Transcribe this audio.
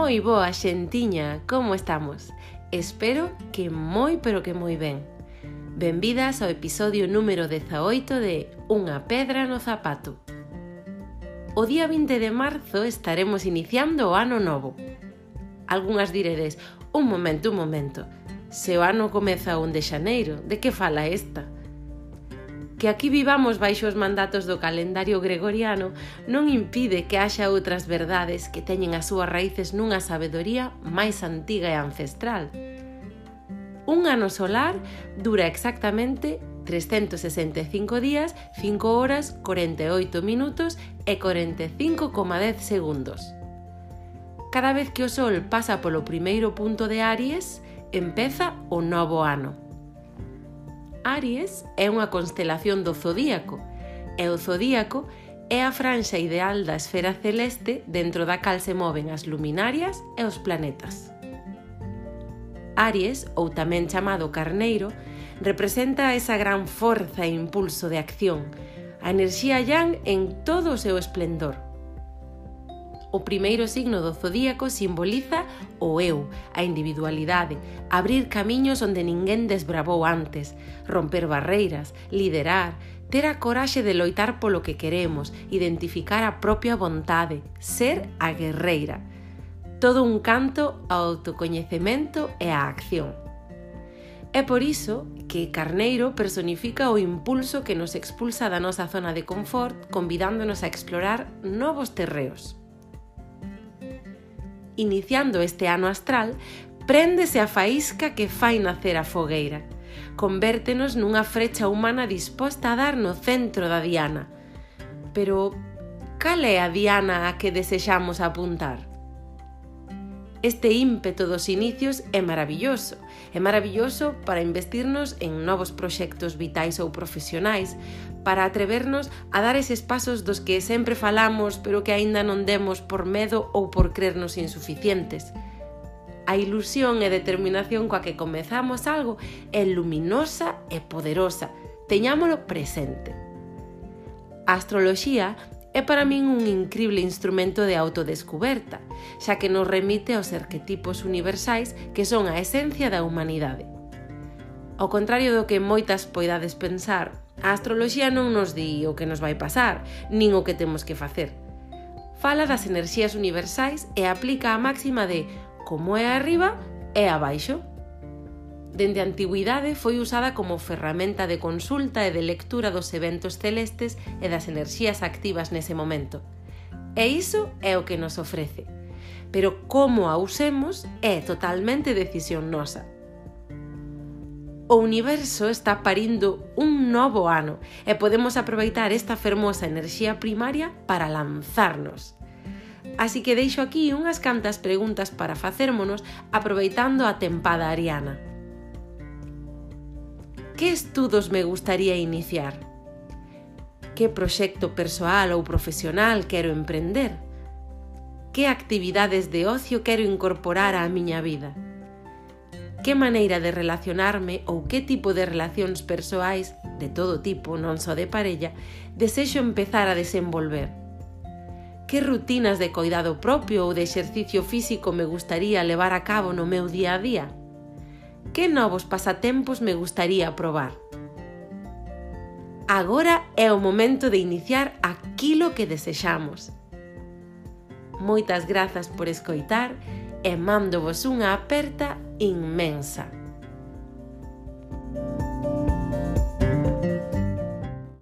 moi boa xentiña, como estamos? Espero que moi pero que moi ben. Benvidas ao episodio número 18 de Unha pedra no zapato. O día 20 de marzo estaremos iniciando o ano novo. Algúnas diredes, un momento, un momento. Se o ano comeza un de xaneiro, de que fala esta? que aquí vivamos baixo os mandatos do calendario gregoriano non impide que haxa outras verdades que teñen as súas raíces nunha sabedoría máis antiga e ancestral. Un ano solar dura exactamente 365 días, 5 horas, 48 minutos e 45,10 segundos. Cada vez que o Sol pasa polo primeiro punto de Aries, empeza o novo ano. Aries é unha constelación do zodíaco e o zodíaco é a franxa ideal da esfera celeste dentro da cal se moven as luminarias e os planetas. Aries, ou tamén chamado Carneiro, representa esa gran forza e impulso de acción, a enerxía yang en todo o seu esplendor – O primeiro signo do zodíaco simboliza o eu, a individualidade, abrir camiños onde ninguén desbravou antes, romper barreiras, liderar, ter a coraxe de loitar polo que queremos, identificar a propia vontade, ser a guerreira. Todo un canto ao autocoñecemento e á acción. É por iso que Carneiro personifica o impulso que nos expulsa da nosa zona de confort, convidándonos a explorar novos terreos iniciando este ano astral, préndese a faísca que fai nacer a fogueira. Convértenos nunha frecha humana disposta a dar no centro da diana. Pero, cal é a diana a que desexamos apuntar? Este ímpeto dos inicios é maravilloso. É maravilloso para investirnos en novos proxectos vitais ou profesionais, para atrevernos a dar eses pasos dos que sempre falamos pero que aínda non demos por medo ou por crernos insuficientes. A ilusión e determinación coa que comezamos algo é luminosa e poderosa. Teñámolo presente. A astroloxía É para min un incrible instrumento de autodescuberta, xa que nos remite aos arquetipos universais que son a esencia da humanidade. Ao contrario do que moitas poidades pensar, a astroloxía non nos di o que nos vai pasar, nin o que temos que facer. Fala das enerxías universais e aplica a máxima de como é arriba, é abaixo. Dende a antigüidade foi usada como ferramenta de consulta e de lectura dos eventos celestes e das enerxías activas nese momento. E iso é o que nos ofrece. Pero como a usemos é totalmente decisión nosa. O universo está parindo un novo ano e podemos aproveitar esta fermosa enerxía primaria para lanzarnos. Así que deixo aquí unhas cantas preguntas para facérmonos aproveitando a tempada ariana. Que estudos me gustaría iniciar? Que proxecto persoal ou profesional quero emprender? Que actividades de ocio quero incorporar á miña vida? Que maneira de relacionarme ou que tipo de relacións persoais, de todo tipo, non só de parella, desexo empezar a desenvolver? Que rutinas de coidado propio ou de exercicio físico me gustaría levar a cabo no meu día a día? que novos pasatempos me gustaría probar. Agora é o momento de iniciar aquilo que desexamos. Moitas grazas por escoitar e mándovos unha aperta inmensa.